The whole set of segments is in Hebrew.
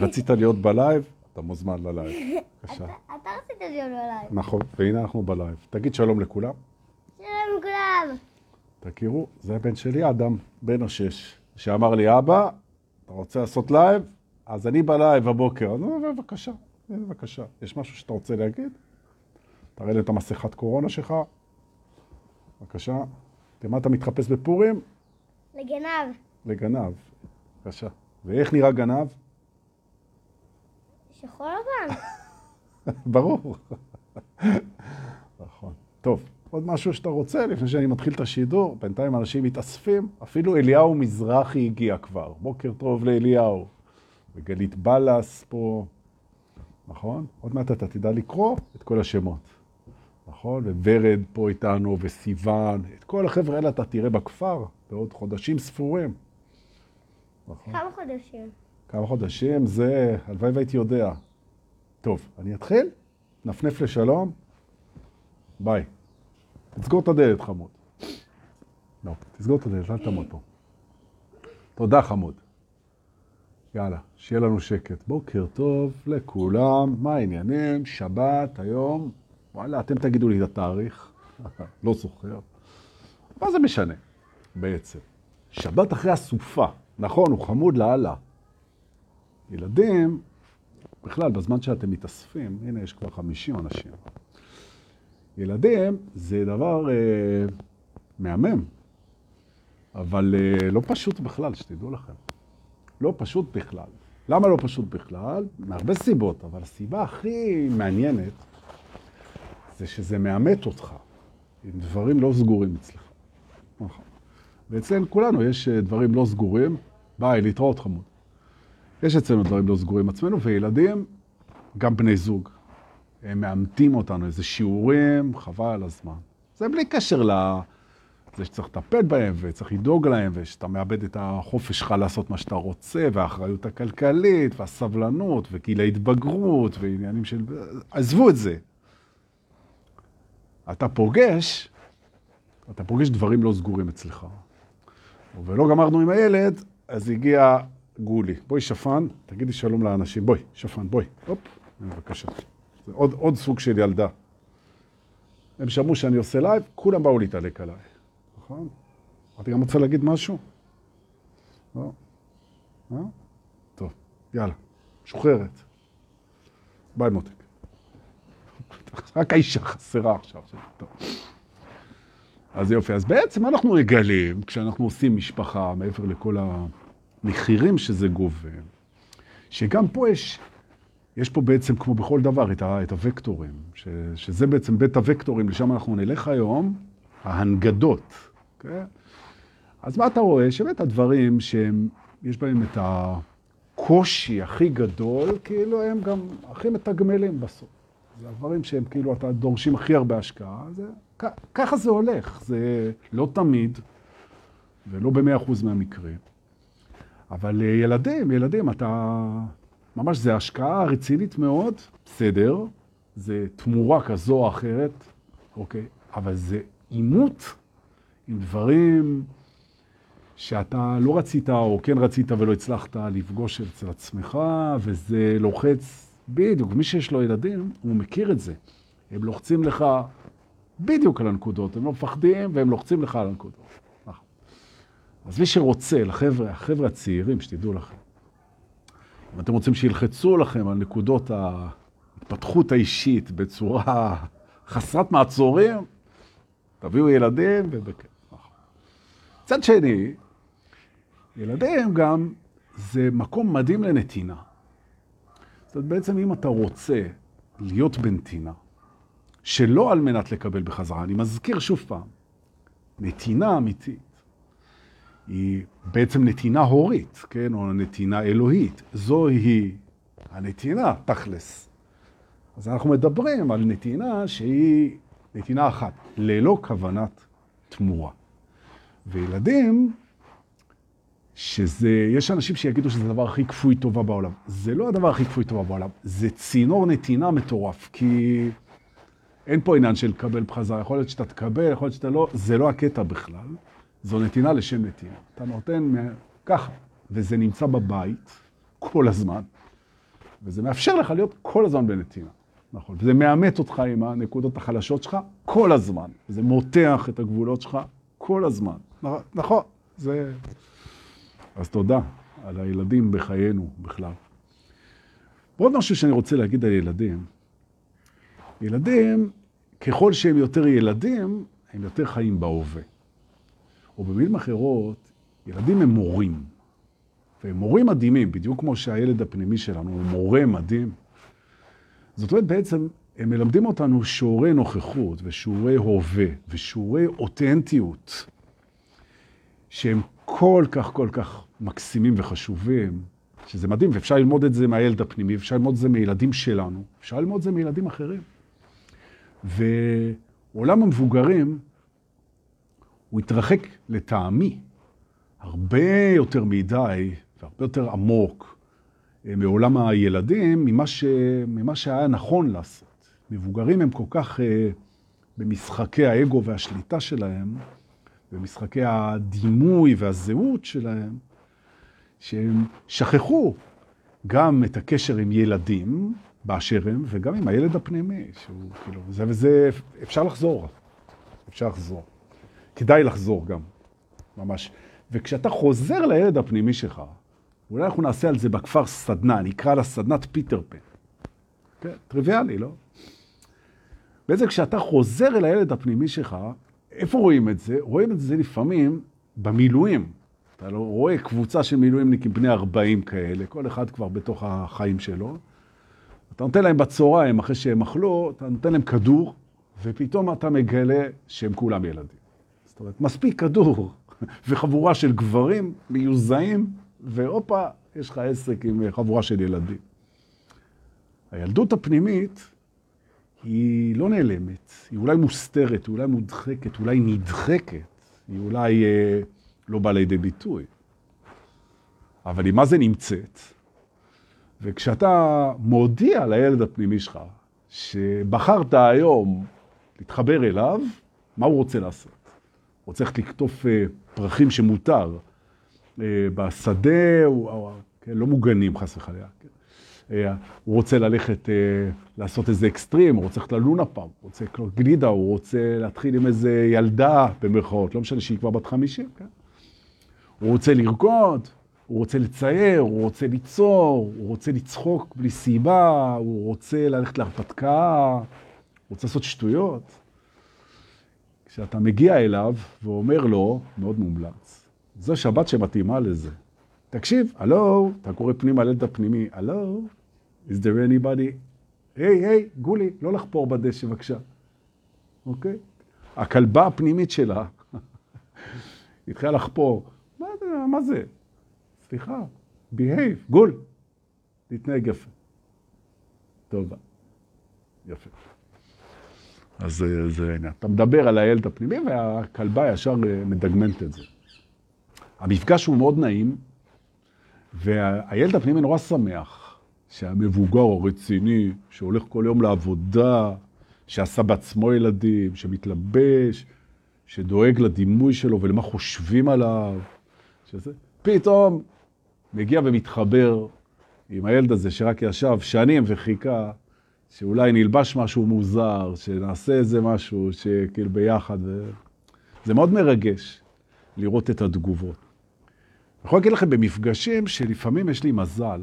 רצית להיות בלייב? אתה מוזמן ללייב. בבקשה. אתה רצית להיות בלייב. נכון, והנה אנחנו בלייב. תגיד שלום לכולם. שלום לכולם. תכירו, זה הבן שלי, אדם, בן השש, שאמר לי, אבא, אתה רוצה לעשות לייב? אז אני בלייב הבוקר. אז בבקשה, בבקשה. יש משהו שאתה רוצה להגיד? תראה לי את המסכת קורונה שלך. בבקשה. למה אתה מתחפש בפורים? לגנב. לגנב. בבקשה. ואיך נראה גנב? שחור לבן. ברור. נכון. טוב, עוד משהו שאתה רוצה לפני שאני מתחיל את השידור? בינתיים אנשים מתאספים, אפילו אליהו מזרחי הגיע כבר. בוקר טוב לאליהו. וגלית בלס פה, נכון? עוד מעט אתה תדע לקרוא את כל השמות. נכון? וורד פה איתנו, וסיוון, את כל החבר'ה האלה אתה תראה בכפר בעוד חודשים ספורים. נכון? כמה חודשים. כמה חודשים זה, הלוואי והייתי יודע. טוב, אני אתחיל? נפנף לשלום? ביי. תסגור את הדלת, חמוד. לא, תסגור את הדלת, אל תעמוד פה. תודה, חמוד. יאללה, שיהיה לנו שקט. בוקר טוב לכולם, מה העניינים? שבת, היום. וואלה, אתם תגידו לי את התאריך. לא זוכר. מה זה משנה, בעצם? שבת אחרי הסופה. נכון, הוא חמוד לאללה. ילדים, בכלל, בזמן שאתם מתאספים, הנה, יש כבר 50 אנשים. ילדים זה דבר אה, מהמם, אבל אה, לא פשוט בכלל, שתדעו לכם. לא פשוט בכלל. למה לא פשוט בכלל? מהרבה סיבות, אבל הסיבה הכי מעניינת זה שזה מאמת אותך עם דברים לא סגורים אצלך. נכון. ואצלנו כולנו יש אה, דברים לא סגורים. ביי, להתראות חמוד. יש אצלנו דברים לא סגורים עצמנו, וילדים, גם בני זוג, הם מאמתים אותנו, איזה שיעורים, חבל על הזמן. זה בלי קשר לזה שצריך לטפל בהם, וצריך לדאוג להם, ושאתה מאבד את החופש שלך לעשות מה שאתה רוצה, והאחריות הכלכלית, והסבלנות, וגיל ההתבגרות, ועניינים של... עזבו את זה. אתה פוגש, אתה פוגש דברים לא סגורים אצלך. ולא גמרנו עם הילד, אז הגיע גולי. בואי, שפן, תגידי שלום לאנשים. בואי, שפן, בואי. הופ, בבקשה. זה עוד, עוד סוג של ילדה. הם שמעו שאני עושה לייב, כולם באו להתעלק עליי. נכון? אתה גם רוצה להגיד משהו? לא? לא? טוב, יאללה, משוחררת. ביי, מותק. רק האישה חסרה עכשיו. טוב. אז יופי, אז בעצם אנחנו מגלים, כשאנחנו עושים משפחה, מעבר לכל המחירים שזה גובה, שגם פה יש, יש פה בעצם, כמו בכל דבר, את, ה, את הוקטורים, ש, שזה בעצם בית הוקטורים, לשם אנחנו נלך היום, ההנגדות, כן? אז מה אתה רואה? שבאמת הדברים שיש בהם את הקושי הכי גדול, כאילו הם גם הכי מתגמלים בסוף. זה הדברים שהם כאילו, אתה דורשים הכי הרבה השקעה, זה, ככה זה הולך, זה לא תמיד, ולא במאה אחוז מהמקרים. אבל ילדים, ילדים, אתה, ממש זה השקעה רצינית מאוד, בסדר, זה תמורה כזו או אחרת, אוקיי, אבל זה עימות עם דברים שאתה לא רצית, או כן רצית ולא הצלחת לפגוש אצל עצמך, וזה לוחץ בדיוק, מי שיש לו ילדים, הוא מכיר את זה. הם לוחצים לך בדיוק על הנקודות, הם לא מפחדים והם לוחצים לך על הנקודות. אז מי שרוצה, לחבר'ה, החבר'ה הצעירים, שתדעו לכם, אם אתם רוצים שילחצו לכם על נקודות ההתפתחות האישית בצורה חסרת מעצורים, תביאו ילדים ובכיף. מצד שני, ילדים גם זה מקום מדהים לנתינה. זאת אומרת, בעצם אם אתה רוצה להיות בנתינה, שלא על מנת לקבל בחזרה, אני מזכיר שוב פעם, נתינה אמיתית היא בעצם נתינה הורית, כן, או נתינה אלוהית. זוהי הנתינה, תכלס. אז אנחנו מדברים על נתינה שהיא נתינה אחת, ללא כוונת תמורה. וילדים שזה, יש אנשים שיגידו שזה הדבר הכי כפוי טובה בעולם. זה לא הדבר הכי כפוי טובה בעולם, זה צינור נתינה מטורף, כי אין פה עניין של לקבל בחזרה. יכול להיות שאתה תקבל, יכול להיות שאתה לא, זה לא הקטע בכלל. זו נתינה לשם נתינה. אתה נותן ככה, וזה נמצא בבית כל הזמן. וזה מאפשר לך להיות כל הזמן בנתינה. נכון. וזה מאמת אותך עם הנקודות החלשות שלך כל הזמן. וזה מותח את הגבולות שלך כל הזמן. נכון, זה... אז תודה על הילדים בחיינו בכלל. ועוד משהו שאני רוצה להגיד על ילדים, ילדים, ככל שהם יותר ילדים, הם יותר חיים בהווה. או במילים אחרות, ילדים הם מורים. והם מורים מדהימים, בדיוק כמו שהילד הפנימי שלנו הוא מורה מדהים. זאת אומרת, בעצם הם מלמדים אותנו שיעורי נוכחות ושיעורי הווה ושיעורי אותנטיות, שהם כל כך כל כך מקסימים וחשובים, שזה מדהים, ואפשר ללמוד את זה מהילד הפנימי, אפשר ללמוד את זה מילדים שלנו, אפשר ללמוד את זה מילדים אחרים. ועולם המבוגרים, הוא התרחק לטעמי הרבה יותר מדי והרבה יותר עמוק אה, מעולם הילדים ממה, ש... ממה שהיה נכון לעשות. מבוגרים הם כל כך uh, במשחקי האגו והשליטה שלהם, במשחקי הדימוי והזהות שלהם, שהם שכחו גם את הקשר עם ילדים באשר הם, וגם עם הילד הפנימי, שהוא כאילו, זה וזה, אפשר לחזור, אפשר לחזור. כדאי לחזור גם, ממש. וכשאתה חוזר לילד הפנימי שלך, אולי אנחנו נעשה על זה בכפר סדנה, נקרא לה סדנת פיטר פן. כן, טריוויאלי, לא? בעצם כשאתה חוזר אל הילד הפנימי שלך, איפה רואים את זה? רואים את זה לפעמים במילואים. אתה לא רואה קבוצה של מילואימניקים בני 40 כאלה, כל אחד כבר בתוך החיים שלו. אתה נותן להם בצהריים, אחרי שהם אכלו, אתה נותן להם כדור, ופתאום אתה מגלה שהם כולם ילדים. זאת אומרת, מספיק כדור וחבורה של גברים מיוזעים, והופה, יש לך עסק עם חבורה של ילדים. הילדות הפנימית היא לא נעלמת, היא אולי מוסתרת, היא אולי מודחקת, אולי נדחקת, היא אולי אה, לא באה לידי ביטוי. אבל היא מה זה נמצאת? וכשאתה מודיע לילד הפנימי שלך שבחרת היום להתחבר אליו, מה הוא רוצה לעשות? הוא רוצה לקטוף אה, פרחים שמותר אה, בשדה, או, כן, לא מוגנים חס וחלילה. כן. אה, הוא רוצה ללכת לעשות איזה אקסטרים, הוא רוצה ללכת ללונה פעם, הוא רוצה לקנות גלידה, הוא רוצה להתחיל עם איזה ילדה, במרכאות, לא משנה שהיא כבר בת 50, כן? הוא רוצה לרקוד, הוא רוצה לצייר, הוא רוצה ליצור, הוא רוצה לצחוק בלי סיבה, הוא רוצה ללכת להרפתקה, הוא רוצה לעשות שטויות. כשאתה מגיע אליו ואומר לו, מאוד מומלץ, זו שבת שמתאימה לזה. תקשיב, הלו, אתה קורא פנימה לילד הפנימי, הלו, is there anybody? היי, היי, גולי, לא לחפור בדשא בבקשה. אוקיי? הכלבה הפנימית שלה התחילה לחפור. מה, מה זה? סליחה, behave, גול. להתנהג יפה. טוב, יפה. אז זה העניין. אתה מדבר על הילד הפנימי והכלבה ישר אה, מדגמנת את זה. המפגש הוא מאוד נעים, והילד הפנימי נורא שמח שהמבוגר הרציני, שהולך כל יום לעבודה, שעשה בעצמו ילדים, שמתלבש, שדואג לדימוי שלו ולמה חושבים עליו, שזה, פתאום מגיע ומתחבר עם הילד הזה שרק ישב שנים וחיכה, שאולי נלבש משהו מוזר, שנעשה איזה משהו, שכאילו ביחד. ו... זה מאוד מרגש לראות את התגובות. אני יכול להגיד לכם במפגשים שלפעמים יש לי מזל,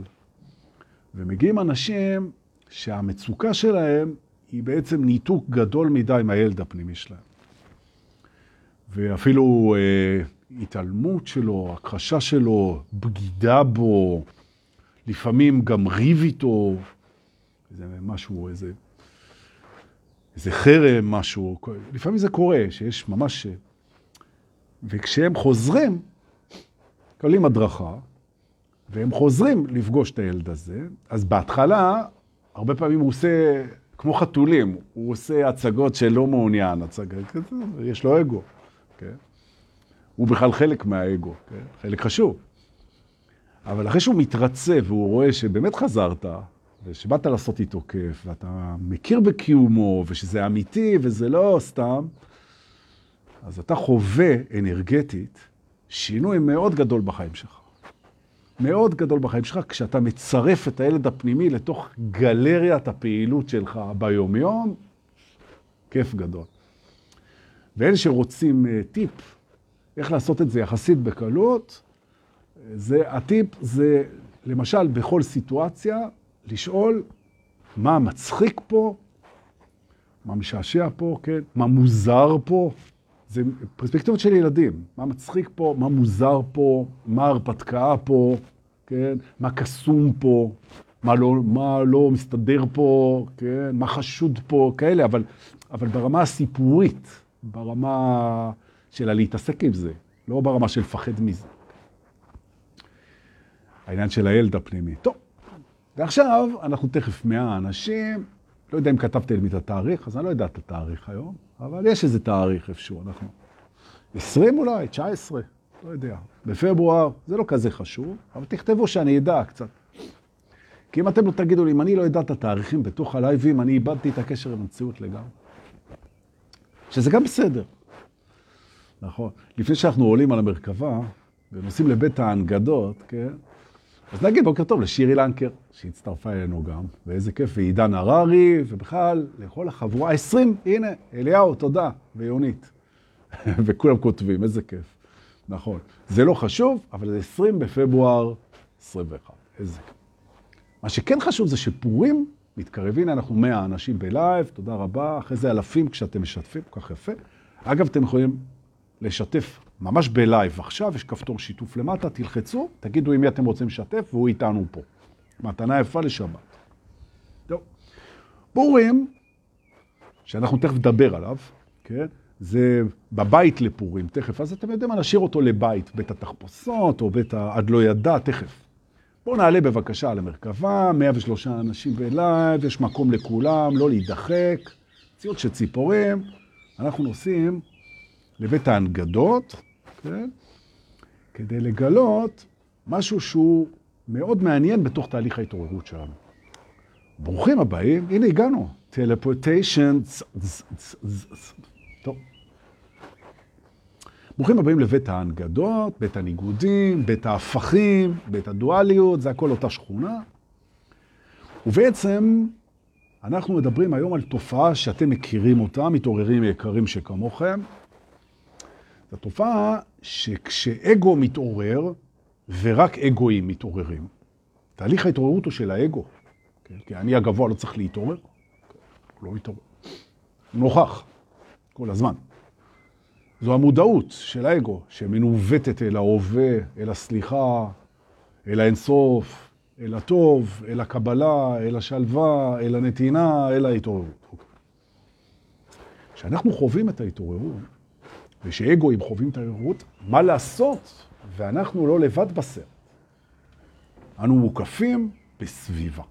ומגיעים אנשים שהמצוקה שלהם היא בעצם ניתוק גדול מדי מהילד הפנימי שלהם. ואפילו אה, התעלמות שלו, הכחשה שלו, בגידה בו, לפעמים גם ריב איתו, איזה משהו, איזה, איזה חרם, משהו, לפעמים זה קורה, שיש ממש... וכשהם חוזרים, מקבלים הדרכה, והם חוזרים לפגוש את הילד הזה, אז בהתחלה, הרבה פעמים הוא עושה, כמו חתולים, הוא עושה הצגות שלא מעוניין, הצגה, יש לו אגו, כן? הוא בכלל חלק מהאגו, כן? חלק חשוב. אבל אחרי שהוא מתרצה והוא רואה שבאמת חזרת, ושבאת לעשות איתו כיף, ואתה מכיר בקיומו, ושזה אמיתי וזה לא סתם, אז אתה חווה אנרגטית שינוי מאוד גדול בחיים שלך. מאוד גדול בחיים שלך, כשאתה מצרף את הילד הפנימי לתוך גלריית הפעילות שלך ביומיום, כיף גדול. ואלה שרוצים uh, טיפ, איך לעשות את זה יחסית בקלות, זה, הטיפ זה, למשל, בכל סיטואציה, לשאול מה מצחיק פה, מה משעשע פה, כן? מה מוזר פה. זה פרספקטיבות של ילדים. מה מצחיק פה, מה מוזר פה, מה הרפתקה פה, כן? מה קסום פה, מה לא, מה לא מסתדר פה, כן? מה חשוד פה, כאלה, אבל, אבל ברמה הסיפורית, ברמה של להתעסק עם זה, לא ברמה של לפחד מזה. העניין של הילד הפנימי. טוב, ועכשיו אנחנו תכף 100 אנשים, לא יודע אם כתבתם לי את התאריך, אז אני לא יודע את התאריך היום, אבל יש איזה תאריך איפשהו, אנחנו... 20 אולי, 19, לא יודע. בפברואר, זה לא כזה חשוב, אבל תכתבו שאני אדע קצת. כי אם אתם לא תגידו לי, אם אני לא אדע את התאריכים בתוך הלייבים, אני איבדתי את הקשר עם המציאות לגמרי. שזה גם בסדר. נכון. לפני שאנחנו עולים על המרכבה ונוסעים לבית ההנגדות, כן? אז נגיד בוקר טוב לשירי לנקר, שהצטרפה אלינו גם, ואיזה כיף, ועידן הררי, ובכלל, לכל החבורה, 20, הנה, אליהו, תודה, ויונית. וכולם כותבים, איזה כיף. נכון. זה לא חשוב, אבל זה 20 בפברואר 21, איזה כיף. מה שכן חשוב זה שפורים מתקרב, הנה אנחנו 100 אנשים בלייב, תודה רבה, אחרי זה אלפים כשאתם משתפים, כל כך יפה. אגב, אתם יכולים לשתף ממש בלייב. עכשיו יש כפתור שיתוף למטה, תלחצו, תגידו עם מי אתם רוצים לשתף, והוא איתנו פה. מתנה יפה לשבת. טוב. פורים, שאנחנו תכף נדבר עליו, כן? זה בבית לפורים, תכף. אז אתם יודעים מה, נשאיר אותו לבית, בית התחפושות או בית ה... עד לא ידע, תכף. בואו נעלה בבקשה על המרכבה, 103 אנשים בלייב, יש מקום לכולם, לא להידחק. ציוד של ציפורים, אנחנו נוסעים לבית ההנגדות, כן? כדי לגלות משהו שהוא מאוד מעניין בתוך תהליך ההתעוררות שלנו. ברוכים הבאים, הנה הגענו, טלפורטיישן, טוב. ברוכים הבאים לבית ההנגדות, בית הניגודים, בית ההפכים, בית הדואליות, זה הכל אותה שכונה. ובעצם אנחנו מדברים היום על תופעה שאתם מכירים אותה, מתעוררים יקרים שכמוכם. זו תופעה שכשאגו מתעורר, ורק אגואים מתעוררים. תהליך ההתעוררות הוא של האגו. כן? כי אני הגבוה לא צריך להתעורר. הוא לא מתעורר. הוא נוכח כל הזמן. זו המודעות של האגו, שמנווטת אל ההווה, אל הסליחה, אל האינסוף, אל הטוב, אל הקבלה, אל השלווה, אל הנתינה, אל ההתעוררות. כשאנחנו חווים את ההתעוררות, ושאגואים חווים את ההתעוררות, מה לעשות? ואנחנו לא לבד בסרט. אנו מוקפים בסביבה.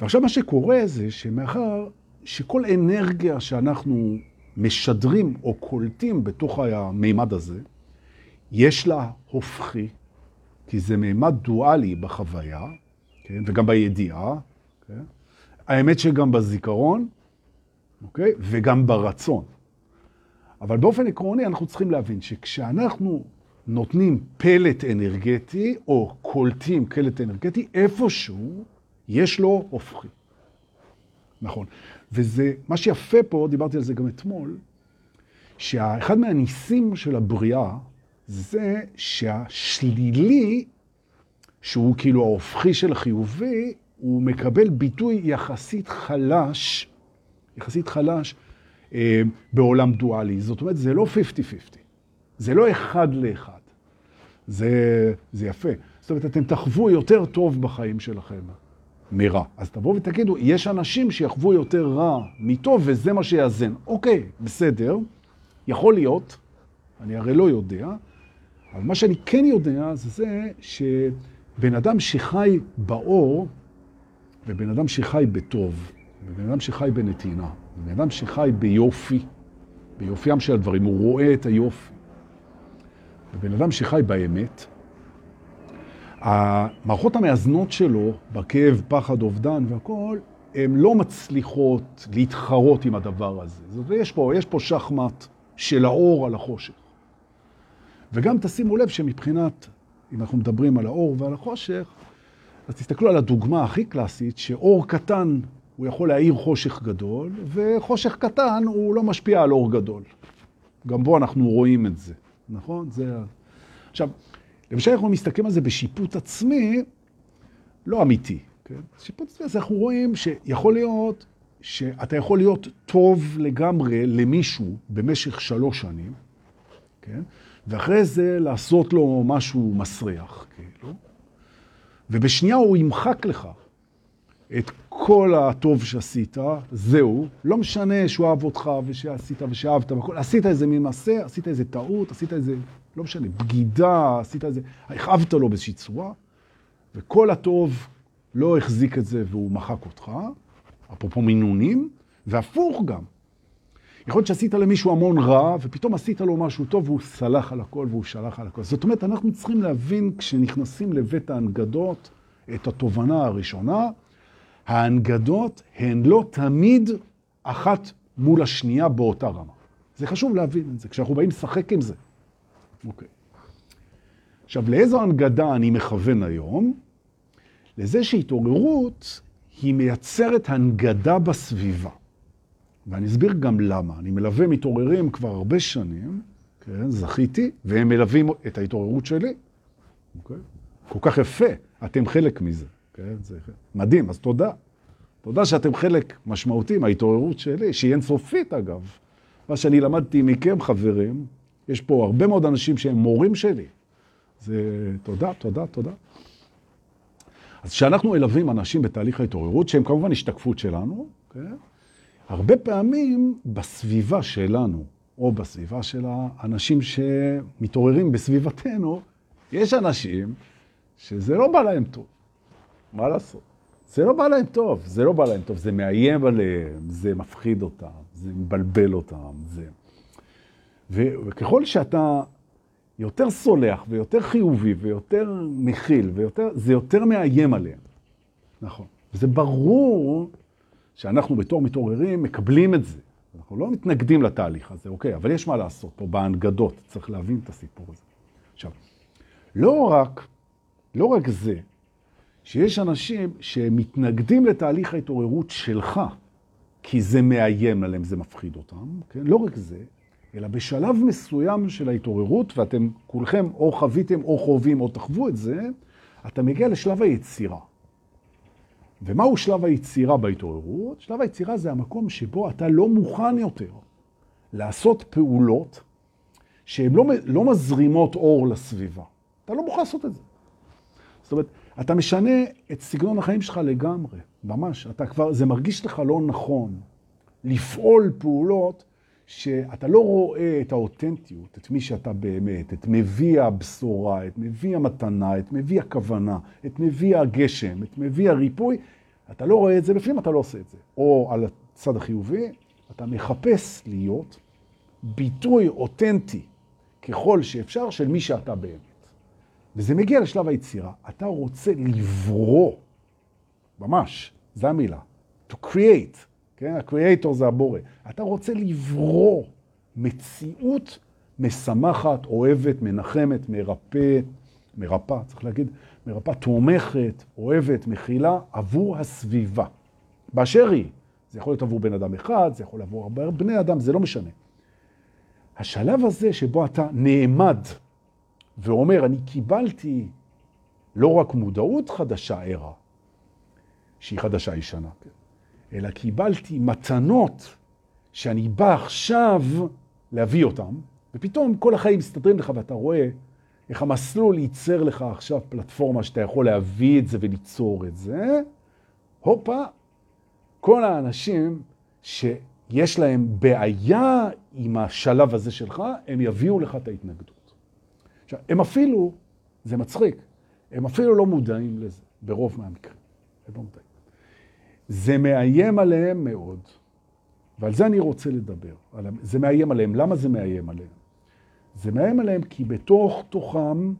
ועכשיו מה שקורה זה שמאחר שכל אנרגיה שאנחנו משדרים או קולטים בתוך המימד הזה, יש לה הופכי, כי זה מימד דואלי בחוויה, כן? וגם בידיעה, כן? האמת שגם בזיכרון, אוקיי? וגם ברצון. אבל באופן עקרוני אנחנו צריכים להבין שכשאנחנו נותנים פלט אנרגטי, או קולטים קלט אנרגטי, איפשהו יש לו הופכי. נכון. וזה, מה שיפה פה, דיברתי על זה גם אתמול, שאחד מהניסים של הבריאה זה שהשלילי, שהוא כאילו ההופכי של החיובי, הוא מקבל ביטוי יחסית חלש, יחסית חלש, בעולם דואלי. זאת אומרת, זה לא 50-50, זה לא אחד לאחד. זה, זה יפה. זאת אומרת, אתם תחוו יותר טוב בחיים שלכם. מרע. אז תבואו ותגידו, יש אנשים שיחוו יותר רע מטוב, וזה מה שיאזן. אוקיי, בסדר, יכול להיות, אני הרי לא יודע, אבל מה שאני כן יודע זה זה שבן אדם שחי באור, ובן אדם שחי בטוב, ובן אדם שחי בנתינה, ובן אדם שחי ביופי, ביופיים של הדברים, הוא רואה את היופי. ובן אדם שחי באמת, המערכות המאזנות שלו, בכאב, פחד, אובדן והכול, הן לא מצליחות להתחרות עם הדבר הזה. זאת אומרת, יש פה, יש פה שחמט של האור על החושך. וגם תשימו לב שמבחינת אם אנחנו מדברים על האור ועל החושך, אז תסתכלו על הדוגמה הכי קלאסית, שאור קטן הוא יכול להאיר חושך גדול, וחושך קטן הוא לא משפיע על אור גדול. גם בו אנחנו רואים את זה, נכון? זה... עכשיו, למשל אנחנו מסתכלים על זה בשיפוט עצמי, לא אמיתי. כן? שיפוט עצמי, אז אנחנו רואים שיכול להיות שאתה יכול להיות טוב לגמרי למישהו במשך שלוש שנים, כן? ואחרי זה לעשות לו משהו מסריח, כאילו, ובשנייה הוא ימחק לך את כל הטוב שעשית, זהו, לא משנה שהוא אהב אותך ושעשית ושאהבת, וכל, עשית איזה ממעשה, עשית איזה טעות, עשית איזה, לא משנה, בגידה, עשית איזה, הכאבת לו באיזושהי צורה, וכל הטוב לא החזיק את זה והוא מחק אותך, אפרופו מינונים, והפוך גם. יכול להיות שעשית למישהו המון רע, ופתאום עשית לו משהו טוב, והוא סלח על הכל והוא שלח על הכל. זאת אומרת, אנחנו צריכים להבין, כשנכנסים לבית ההנגדות, את התובנה הראשונה, ההנגדות הן לא תמיד אחת מול השנייה באותה רמה. זה חשוב להבין את זה, כשאנחנו באים לשחק עם זה. אוקיי. עכשיו, לאיזו הנגדה אני מכוון היום? לזה שהתעוררות היא מייצרת הנגדה בסביבה. ואני אסביר גם למה. אני מלווה מתעוררים כבר הרבה שנים, כן, זכיתי, והם מלווים את ההתעוררות שלי. אוקיי? כל כך יפה, אתם חלק מזה. כן, זה מדהים, אז תודה. תודה שאתם חלק משמעותי מההתעוררות שלי, שהיא אינסופית אגב. מה שאני למדתי מכם, חברים, יש פה הרבה מאוד אנשים שהם מורים שלי. זה תודה, תודה, תודה. אז כשאנחנו מלווים אנשים בתהליך ההתעוררות, שהם כמובן השתקפות שלנו, כן? הרבה פעמים בסביבה שלנו, או בסביבה של האנשים שמתעוררים בסביבתנו, יש אנשים שזה לא בא להם טוב. מה לעשות? זה לא בא להם טוב, זה לא בא להם טוב, זה מאיים עליהם, זה מפחיד אותם, זה מבלבל אותם, זה... ו... וככל שאתה יותר סולח ויותר חיובי ויותר מכיל ויותר, זה יותר מאיים עליהם. נכון. וזה ברור שאנחנו בתור מתעוררים מקבלים את זה. אנחנו לא מתנגדים לתהליך הזה, אוקיי, אבל יש מה לעשות פה בהנגדות, צריך להבין את הסיפור הזה. עכשיו, לא רק, לא רק זה, שיש אנשים שמתנגדים לתהליך ההתעוררות שלך, כי זה מאיים עליהם, זה מפחיד אותם, כן? לא רק זה, אלא בשלב מסוים של ההתעוררות, ואתם כולכם או חוויתם או חווים או תחוו את זה, אתה מגיע לשלב היצירה. ומהו שלב היצירה בהתעוררות? שלב היצירה זה המקום שבו אתה לא מוכן יותר לעשות פעולות שהן לא, לא מזרימות אור לסביבה. אתה לא מוכן לעשות את זה. זאת אומרת, אתה משנה את סגנון החיים שלך לגמרי, ממש. אתה כבר, זה מרגיש לך לא נכון לפעול פעולות שאתה לא רואה את האותנטיות, את מי שאתה באמת, את מביא הבשורה, את מביא המתנה, את מביא הכוונה, את מביא הגשם, את מביא הריפוי, אתה לא רואה את זה בפנים, אתה לא עושה את זה. או על הצד החיובי, אתה מחפש להיות ביטוי אותנטי ככל שאפשר של מי שאתה באמת. וזה מגיע לשלב היצירה. אתה רוצה לברוא, ממש, זו המילה, to create. כן? הקריאייטור זה הבורא. אתה רוצה לברוא מציאות משמחת, אוהבת, מנחמת, מרפאת, מרפא, צריך להגיד, מרפא, תומכת, אוהבת, מכילה, עבור הסביבה. באשר היא. זה יכול להיות עבור בן אדם אחד, זה יכול לעבור הרבה בני אדם, זה לא משנה. השלב הזה שבו אתה נעמד ואומר, אני קיבלתי לא רק מודעות חדשה ערה, שהיא חדשה ישנה? אלא קיבלתי מתנות שאני בא עכשיו להביא אותן, ופתאום כל החיים מסתדרים לך ואתה רואה איך המסלול ייצר לך עכשיו פלטפורמה שאתה יכול להביא את זה וליצור את זה. הופה, כל האנשים שיש להם בעיה עם השלב הזה שלך, הם יביאו לך את ההתנגדות. עכשיו, הם אפילו, זה מצחיק, הם אפילו לא מודעים לזה, ברוב מהמקרים. הם לא מודעים. זה מאיים עליהם מאוד, ועל זה אני רוצה לדבר. זה מאיים עליהם. למה זה מאיים עליהם? זה מאיים עליהם כי בתוך תוכם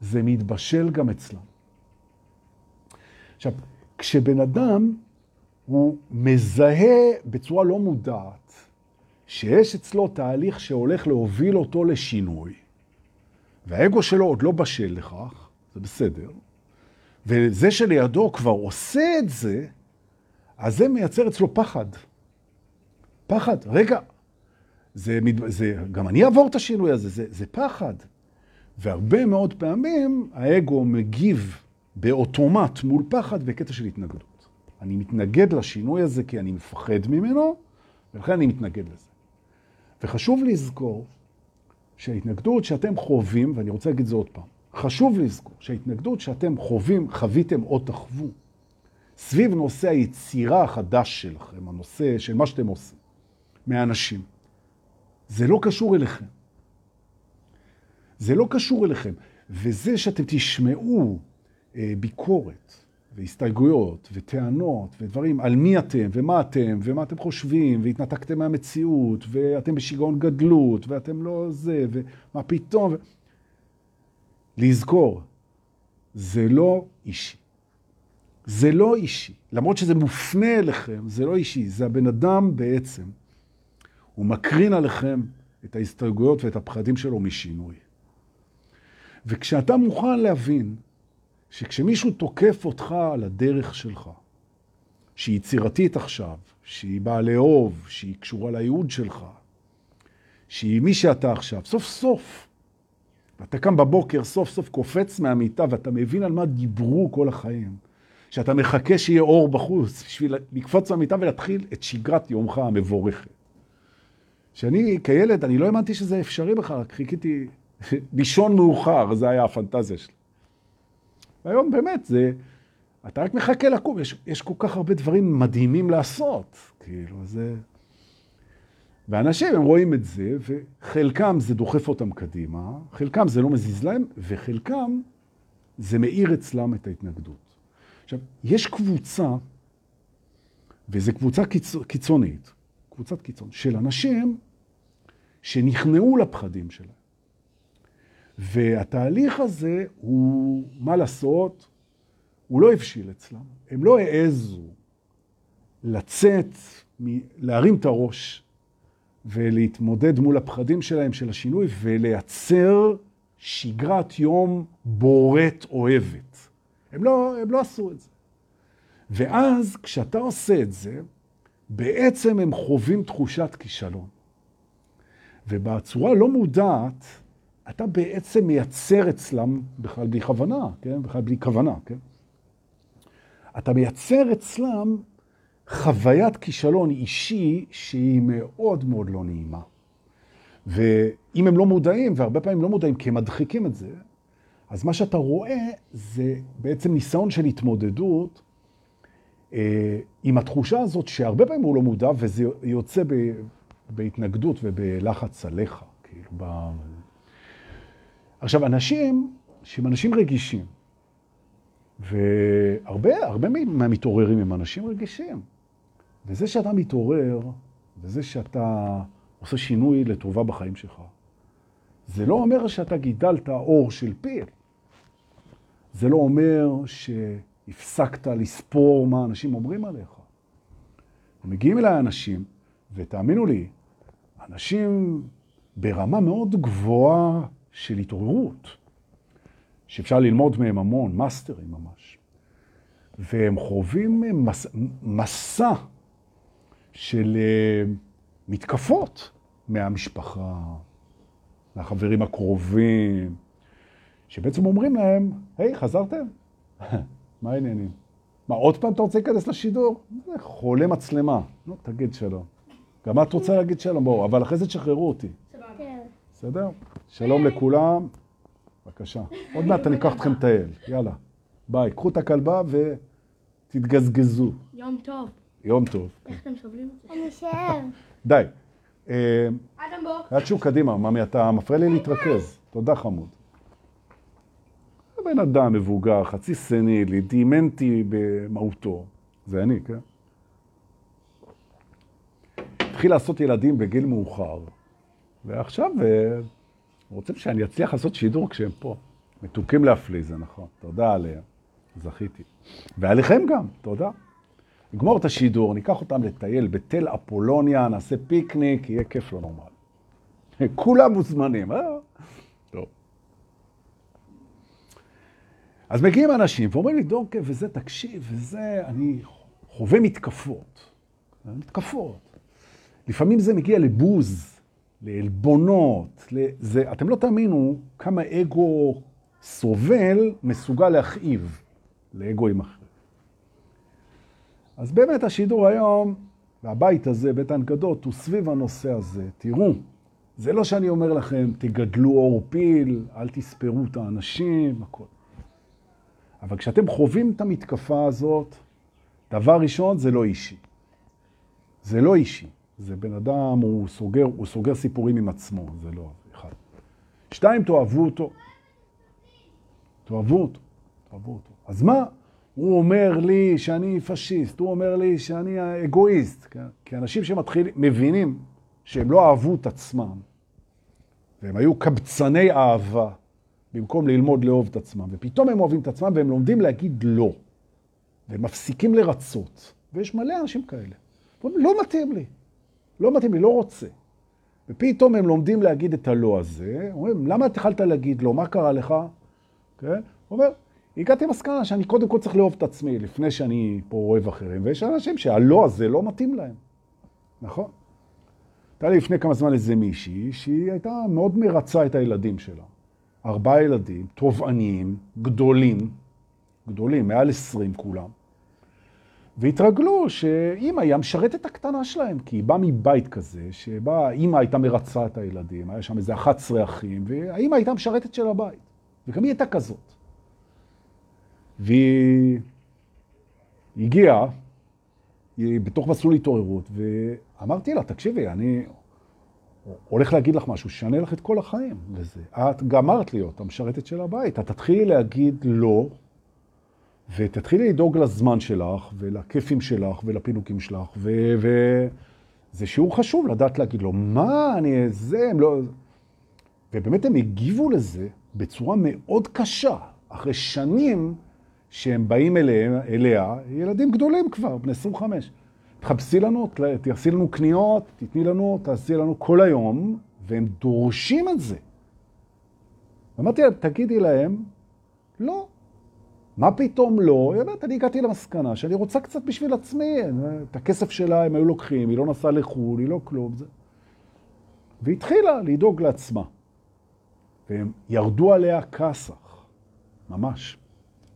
זה מתבשל גם אצלם. עכשיו, כשבן אדם הוא מזהה בצורה לא מודעת שיש אצלו תהליך שהולך להוביל אותו לשינוי, והאגו שלו עוד לא בשל לכך, זה בסדר. וזה שלידו כבר עושה את זה, אז זה מייצר אצלו פחד. פחד, רגע, זה, זה, גם אני אעבור את השינוי הזה, זה, זה פחד. והרבה מאוד פעמים האגו מגיב באוטומט מול פחד בקטע של התנגדות. אני מתנגד לשינוי הזה כי אני מפחד ממנו, ולכן אני מתנגד לזה. וחשוב לזכור שההתנגדות שאתם חווים, ואני רוצה להגיד את זה עוד פעם, חשוב לזכור שההתנגדות שאתם חווים, חוויתם או תחוו, סביב נושא היצירה החדש שלכם, הנושא של מה שאתם עושים, מהאנשים, זה לא קשור אליכם. זה לא קשור אליכם. וזה שאתם תשמעו אה, ביקורת והסתייגויות וטענות ודברים על מי אתם ומה אתם ומה אתם חושבים והתנתקתם מהמציאות ואתם בשיגעון גדלות ואתם לא זה ומה פתאום. ו... לזכור, זה לא אישי. זה לא אישי. למרות שזה מופנה אליכם, זה לא אישי. זה הבן אדם בעצם. הוא מקרין עליכם את ההסתייגויות ואת הפחדים שלו משינוי. וכשאתה מוכן להבין שכשמישהו תוקף אותך על הדרך שלך, שהיא יצירתית עכשיו, שהיא באה לאהוב, שהיא קשורה לייעוד שלך, שהיא מי שאתה עכשיו, סוף סוף, ואתה קם בבוקר, סוף סוף קופץ מהמיטה ואתה מבין על מה דיברו כל החיים, שאתה מחכה שיהיה אור בחוץ בשביל לקפוץ מהמיטה ולהתחיל את שגרת יומך המבורכת. שאני כילד, אני לא האמנתי שזה אפשרי בכלל, חיכיתי לישון מאוחר, זה היה הפנטזיה שלי. והיום באמת, זה, אתה רק מחכה לקום, יש, יש כל כך הרבה דברים מדהימים לעשות, כאילו, זה... ואנשים, הם רואים את זה, וחלקם זה דוחף אותם קדימה, חלקם זה לא מזיז להם, וחלקם זה מאיר אצלם את ההתנגדות. עכשיו, יש קבוצה, וזו קבוצה קיצ... קיצונית, קבוצת קיצון, של אנשים שנכנעו לפחדים שלהם. והתהליך הזה הוא, מה לעשות, הוא לא הבשיל אצלם. הם לא העזו לצאת, להרים את הראש ולהתמודד מול הפחדים שלהם, של השינוי, ולייצר שגרת יום בורט אוהבת. הם לא, הם לא עשו את זה. ואז כשאתה עושה את זה, בעצם הם חווים תחושת כישלון. ובצורה לא מודעת, אתה בעצם מייצר אצלם, בכלל בלי כוונה, כן? בכלל בלי כוונה, כן? אתה מייצר אצלם חוויית כישלון אישי שהיא מאוד מאוד לא נעימה. ואם הם לא מודעים, והרבה פעמים לא מודעים כי הם מדחיקים את זה, אז מה שאתה רואה זה בעצם ניסיון של התמודדות אה, עם התחושה הזאת שהרבה פעמים הוא לא מודע, וזה יוצא ב, בהתנגדות ובלחץ עליך. כאילו. עכשיו, אנשים שהם אנשים רגישים, והרבה הרבה מהמתעוררים הם אנשים רגישים. וזה שאתה מתעורר, וזה שאתה עושה שינוי לטובה בחיים שלך, זה לא אומר שאתה גידלת אור של פיל. זה לא אומר שהפסקת לספור מה אנשים אומרים עליך. מגיעים אליי אנשים, ותאמינו לי, אנשים ברמה מאוד גבוהה של התעוררות, שאפשר ללמוד מהם המון, מאסטרים ממש. והם חווים מס, מסע של uh, מתקפות מהמשפחה, מהחברים הקרובים, שבעצם אומרים להם, היי, hey, חזרתם? מה העניינים? מה, עוד פעם אתה רוצה להיכנס לשידור? זה חולה מצלמה. נו, תגיד שלום. גם את רוצה להגיד שלום, בואו, אבל אחרי זה תשחררו אותי. כן. בסדר? שלום לכולם. בבקשה. עוד מעט אני אקח אתכם לטייל. יאללה. ביי. קחו את הכלבה ותתגזגזו. יום טוב. יום טוב. איך אתם סובלים את זה? אני אשאר. די. אה, אדם בוא. יד שוב קדימה, ממי, אתה מפריע לי להתרכז. תודה, חמוד. בן אדם מבוגר, חצי סנילי, דימנטי במהותו. זה אני, כן? התחיל לעשות ילדים בגיל מאוחר, ועכשיו אה, רוצים שאני אצליח לעשות שידור כשהם פה. מתוקים להפליא, זה נכון. תודה עליהם. זכיתי. ועליכם גם, תודה. נגמור את השידור, ניקח אותם לטייל בתל אפולוניה, נעשה פיקניק, יהיה כיף לא נורמלי. כולם מוזמנים, אה? אז מגיעים אנשים ואומרים לי, דורקה, וזה, תקשיב, וזה, אני חווה מתקפות. מתקפות. לפעמים זה מגיע לבוז, לעלבונות, לזה, אתם לא תאמינו כמה אגו סובל מסוגל להכאיב לאגואים אחרים. אז באמת השידור היום, והבית הזה, בית ההנגדות, הוא סביב הנושא הזה. תראו, זה לא שאני אומר לכם, תגדלו אור פיל, אל תספרו את האנשים, הכל. אבל כשאתם חווים את המתקפה הזאת, דבר ראשון, זה לא אישי. זה לא אישי. זה בן אדם, הוא סוגר, הוא סוגר סיפורים עם עצמו, זה לא אחד. שתיים, תאהבו אותו. תאהבו אותו, תאהבו אותו. אז מה? הוא אומר לי שאני פשיסט, הוא אומר לי שאני אגואיסט. כן? כי אנשים שמתחילים, מבינים שהם לא אהבו את עצמם, והם היו קבצני אהבה, במקום ללמוד לאהוב את עצמם, ופתאום הם אוהבים את עצמם והם לומדים להגיד לא, והם מפסיקים לרצות. ויש מלא אנשים כאלה. לא מתאים לי, לא מתאים לי, לא רוצה. ופתאום הם לומדים להגיד את הלא הזה, אומרים, למה התחלת להגיד לא? מה קרה לך? כן? הוא אומר, הגעתי למסקנה שאני קודם כל צריך לאהוב את עצמי לפני שאני פה אוהב אחרים, ויש אנשים שהלא הזה לא מתאים להם, נכון? הייתה לי לפני כמה זמן איזה מישהי שהיא הייתה מאוד מרצה את הילדים שלה. ארבעה ילדים, תובעניים, גדולים, גדולים, מעל עשרים כולם. והתרגלו שאימא היא המשרתת הקטנה שלהם, כי היא באה מבית כזה, שבה אימא הייתה מרצה את הילדים, היה שם איזה 11 אחים, והאימא הייתה המשרתת של הבית. וגם היא הייתה כזאת. והיא הגיעה, היא בתוך מסלול התעוררות, ואמרתי לה, תקשיבי, אני הולך להגיד לך משהו, שנה לך את כל החיים לזה. את גמרת להיות המשרתת של הבית, את תתחילי להגיד לא, ותתחילי לדאוג לזמן שלך, ולכיפים שלך, ולפינוקים שלך, וזה שיעור חשוב לדעת להגיד לו, מה, אני, זה, הם לא... ובאמת הם הגיבו לזה בצורה מאוד קשה, אחרי שנים שהם באים אליה, אליה ילדים גדולים כבר, בני 25. תחפשי לנו, תעשי לנו קניות, תתני לנו, תעשי לנו כל היום, והם דורשים את זה. אמרתי להם, תגידי להם, לא. מה פתאום לא? היא אומרת, אני הגעתי למסקנה שאני רוצה קצת בשביל עצמי. את הכסף שלה הם היו לוקחים, היא לא נסעה לחו"ל, היא לא כלום. זה. והתחילה לדאוג לעצמה. והם ירדו עליה כסח, ממש.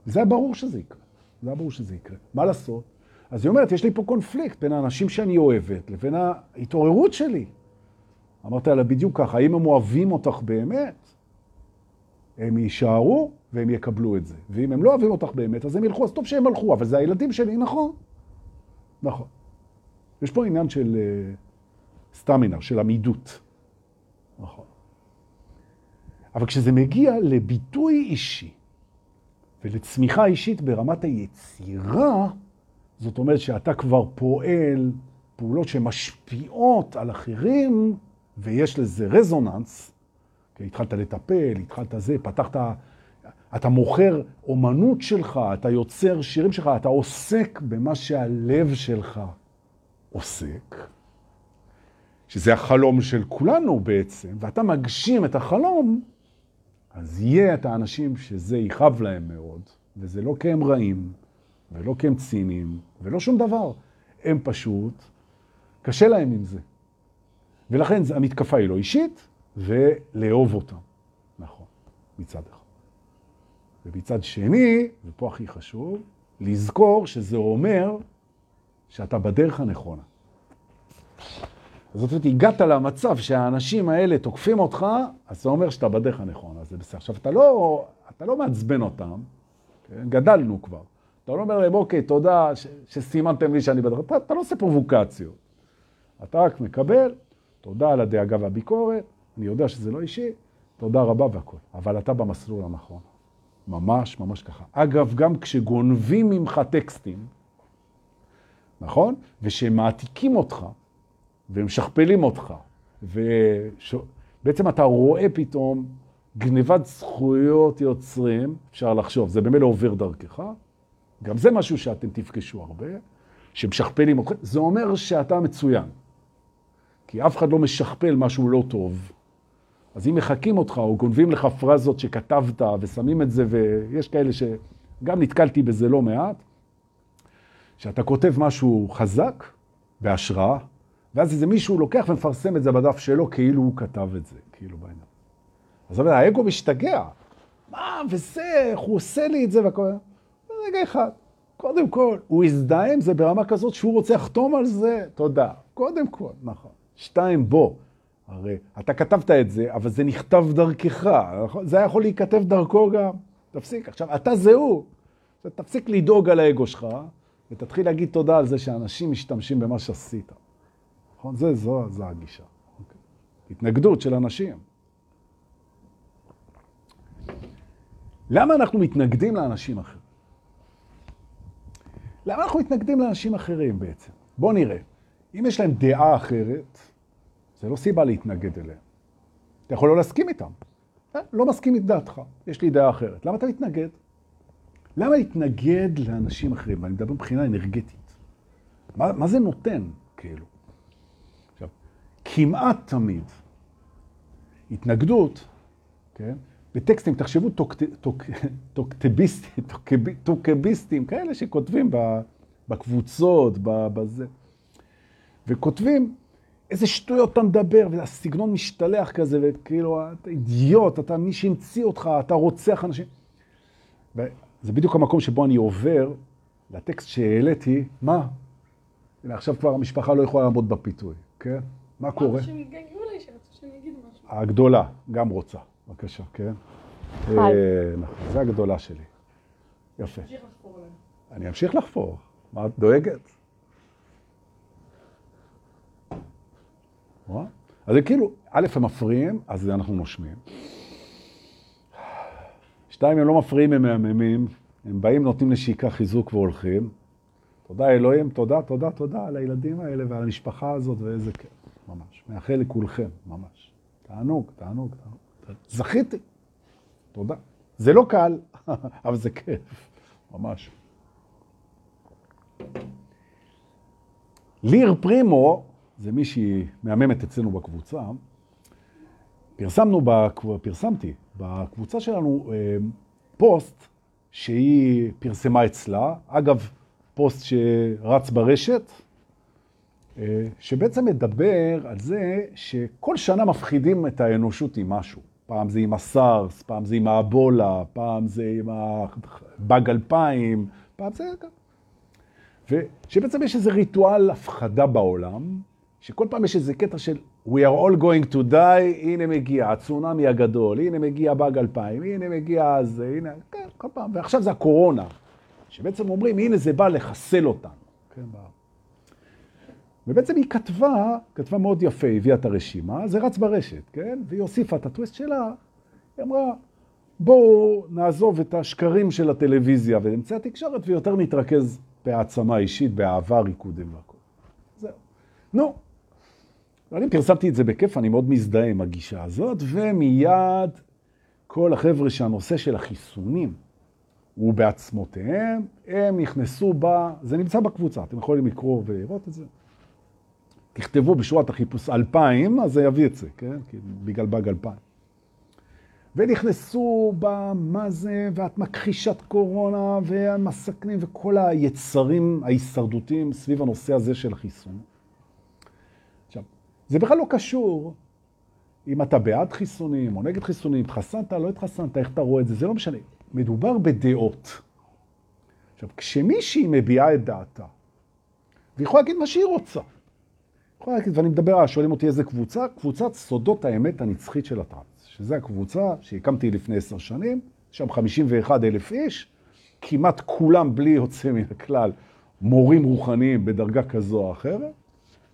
וזה היה ברור שזה יקרה. זה היה ברור שזה יקרה. מה לעשות? אז היא אומרת, יש לי פה קונפליקט בין האנשים שאני אוהבת לבין ההתעוררות שלי. אמרת לה בדיוק ככה, האם הם אוהבים אותך באמת? הם יישארו והם יקבלו את זה. ואם הם לא אוהבים אותך באמת, אז הם ילכו, אז טוב שהם הלכו, אבל זה הילדים שלי, נכון. נכון. יש פה עניין של uh, סטמינה, של עמידות. נכון. אבל כשזה מגיע לביטוי אישי ולצמיחה אישית ברמת היצירה, זאת אומרת שאתה כבר פועל פעולות שמשפיעות על אחרים, ויש לזה רזוננס, התחלת לטפל, התחלת זה, פתחת, אתה מוכר אומנות שלך, אתה יוצר שירים שלך, אתה עוסק במה שהלב שלך עוסק, שזה החלום של כולנו בעצם, ואתה מגשים את החלום, אז יהיה את האנשים שזה יכאב להם מאוד, וזה לא כי הם רעים, ולא כי הם ציניים, ולא שום דבר. הם פשוט, קשה להם עם זה. ולכן המתקפה היא לא אישית, ולאהוב אותם. נכון, מצד אחד. ומצד שני, ופה הכי חשוב, לזכור שזה אומר שאתה בדרך הנכונה. זאת אומרת, הגעת למצב שהאנשים האלה תוקפים אותך, אז זה אומר שאתה בדרך הנכונה. זה בסדר. עכשיו, אתה לא, אתה לא מעצבן אותם, כן? גדלנו כבר. אתה לא אומר להם, אוקיי, תודה שסימנתם לי שאני בדרך, אתה, אתה לא עושה פרובוקציות. אתה רק מקבל, תודה על הדאגה והביקורת, אני יודע שזה לא אישי, תודה רבה והכל. אבל אתה במסלול הנכון. ממש, ממש ככה. אגב, גם כשגונבים ממך טקסטים, נכון? ושמעתיקים אותך, ומשכפלים אותך, ובעצם אתה רואה פתאום גניבת זכויות יוצרים, אפשר לחשוב, זה במילא עובר דרכך, גם זה משהו שאתם תפגשו הרבה, שמשכפלים אותך, זה אומר שאתה מצוין. כי אף אחד לא משכפל משהו לא טוב, אז אם מחקים אותך או גונבים לך פרזות שכתבת ושמים את זה, ויש כאלה שגם נתקלתי בזה לא מעט, שאתה כותב משהו חזק, בהשראה, ואז איזה מישהו לוקח ומפרסם את זה בדף שלו כאילו הוא כתב את זה, כאילו בעניין. אז האגו משתגע. מה, וזה, איך הוא עושה לי את זה והכל. רגע אחד. קודם כל, הוא הזדהה עם זה ברמה כזאת שהוא רוצה לחתום על זה, תודה. קודם כל, נכון. שתיים, בוא. הרי אתה כתבת את זה, אבל זה נכתב דרכך, נכון? זה היה יכול להיכתב דרכו גם. תפסיק. עכשיו, אתה זה הוא. תפסיק לדאוג על האגו שלך, ותתחיל להגיד תודה על זה שאנשים משתמשים במה שעשית. נכון? זה, זו, זו הגישה. אוקיי. התנגדות של אנשים. למה אנחנו מתנגדים לאנשים אחרים? למה אנחנו מתנגדים לאנשים אחרים בעצם? בואו נראה. אם יש להם דעה אחרת, זה לא סיבה להתנגד אליהם. אתה יכול לא להסכים איתם. אה, לא מסכים את דעתך, יש לי דעה אחרת. למה אתה מתנגד? למה להתנגד לאנשים אחרים? ואני מדבר מבחינה אנרגטית. מה, מה זה נותן, כאילו? עכשיו, כמעט תמיד התנגדות, כן? בטקסטים, תחשבו טוקטביסטים, טוקביסטים, כאלה שכותבים בקבוצות, בזה, וכותבים איזה שטויות אתה מדבר, והסגנון משתלח כזה, וכאילו, אתה אידיוט, אתה מי שהמציא אותך, אתה רוצח אנשים. וזה בדיוק המקום שבו אני עובר לטקסט שהעליתי, מה? הנה, עכשיו כבר המשפחה לא יכולה לעמוד בפיתוי, כן? מה קורה? הגדולה, גם רוצה. בבקשה, כן? אה, נכון, זה הגדולה שלי. יפה. אני אמשיך לחפור. מה את דואגת? אז זה כאילו, א', הם מפריעים, אז אנחנו נושמים. שתיים, הם לא מפריעים, הם מהממים. הם באים, נותנים נשיקה, חיזוק והולכים. תודה אלוהים, תודה, תודה, תודה על הילדים האלה ועל המשפחה הזאת, ואיזה כיף, ממש. מאחל לכולכם, ממש. תענוג, תענוג, תענוג. זכיתי. תודה. זה לא קל, אבל זה כיף, ממש. ליר פרימו, זה מישהי מהממת אצלנו בקבוצה, פרסמנו, בקב... פרסמתי בקבוצה שלנו אה, פוסט שהיא פרסמה אצלה, אגב, פוסט שרץ ברשת, אה, שבעצם מדבר על זה שכל שנה מפחידים את האנושות עם משהו. פעם זה עם הסארס, פעם זה עם האבולה, פעם זה עם הבאג 2000, פעם זה... ושבעצם יש איזה ריטואל הפחדה בעולם, שכל פעם יש איזה קטע של We are all going to die, הנה מגיע הצונאמי הגדול, הנה מגיע באג 2000, הנה מגיע זה, הנה, כן, כל פעם, ועכשיו זה הקורונה, שבעצם אומרים, הנה זה בא לחסל אותנו. כן, ובעצם היא כתבה, כתבה מאוד יפה, הביאה את הרשימה, זה רץ ברשת, כן? והיא הוסיפה את הטוויסט שלה, היא אמרה, בואו נעזוב את השקרים של הטלוויזיה ואמצעי התקשורת, ויותר נתרכז בהעצמה אישית, באהבה, ריקודים והכל. זהו. נו, אני פרסמתי את זה בכיף, אני מאוד מזדהה עם הגישה הזאת, ומיד כל החבר'ה שהנושא של החיסונים הוא בעצמותיהם, הם נכנסו בה, זה נמצא בקבוצה, אתם יכולים לקרוא ולראות את זה. תכתבו בשורת החיפוש 2000, אז זה יביא את זה, כן? בגלל באג 2000. ונכנסו במה זה, ואת מכחישת קורונה, והמסכנים, וכל היצרים ההישרדותיים סביב הנושא הזה של החיסון. זה בכלל לא קשור. אם אתה בעד חיסונים או נגד חיסונים, התחסנת, לא התחסנת, איך אתה רואה את זה, זה לא משנה. מדובר בדעות. עכשיו, כשמישהי מביעה את דעתה, והיא יכולה להגיד מה שהיא רוצה, יכולה להגיד, ואני מדבר, שואלים אותי איזה קבוצה, קבוצת סודות האמת הנצחית של הטראנס, שזו הקבוצה שהקמתי לפני עשר שנים, שם 51 אלף איש, כמעט כולם בלי יוצא מן הכלל מורים רוחניים בדרגה כזו או אחרת,